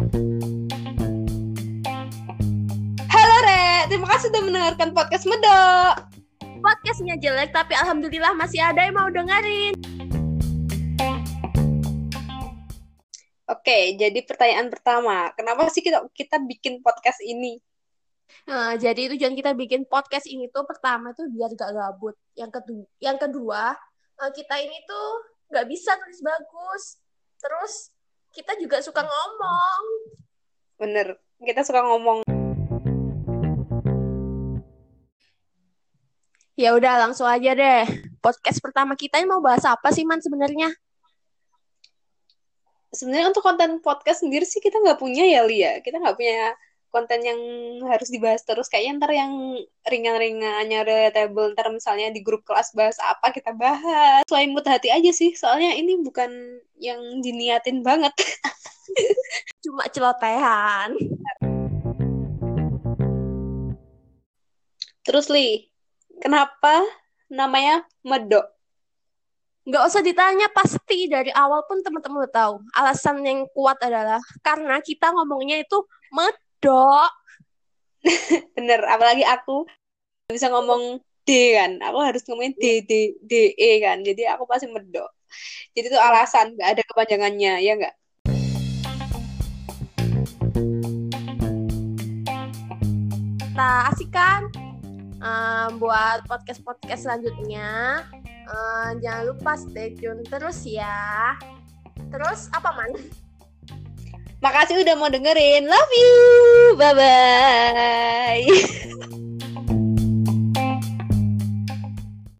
Halo Re, terima kasih sudah mendengarkan podcast Medok. Podcastnya jelek tapi alhamdulillah masih ada yang mau dengerin. Oke, jadi pertanyaan pertama, kenapa sih kita kita bikin podcast ini? Nah, jadi tujuan kita bikin podcast ini tuh pertama tuh biar gak gabut. Yang kedua, yang kedua eh, kita ini tuh gak bisa tulis bagus. Terus kita juga suka ngomong. Bener, kita suka ngomong. Ya udah langsung aja deh. Podcast pertama kita ini mau bahas apa sih Man sebenarnya? Sebenarnya untuk konten podcast sendiri sih kita nggak punya ya Lia. Kita nggak punya konten yang harus dibahas terus. Kayaknya ntar yang ringan-ringan, yang relatable. Ntar misalnya di grup kelas bahas apa kita bahas. Sesuai mood hati aja sih. Soalnya ini bukan yang diniatin banget. Cuma celotehan. Terus Li, kenapa namanya Medok? Nggak usah ditanya, pasti dari awal pun teman-teman udah tahu. Alasan yang kuat adalah karena kita ngomongnya itu medok. Bener, apalagi aku bisa ngomong D kan. Aku harus ngomongin D, D, D, E kan. Jadi aku pasti medok. Jadi itu alasan, nggak ada kepanjangannya, ya nggak? Kita asik kan? Eh, buat podcast-podcast selanjutnya. Eh, jangan lupa stay tune terus ya. Terus apa man? Makasih udah mau dengerin. Love you. Bye-bye.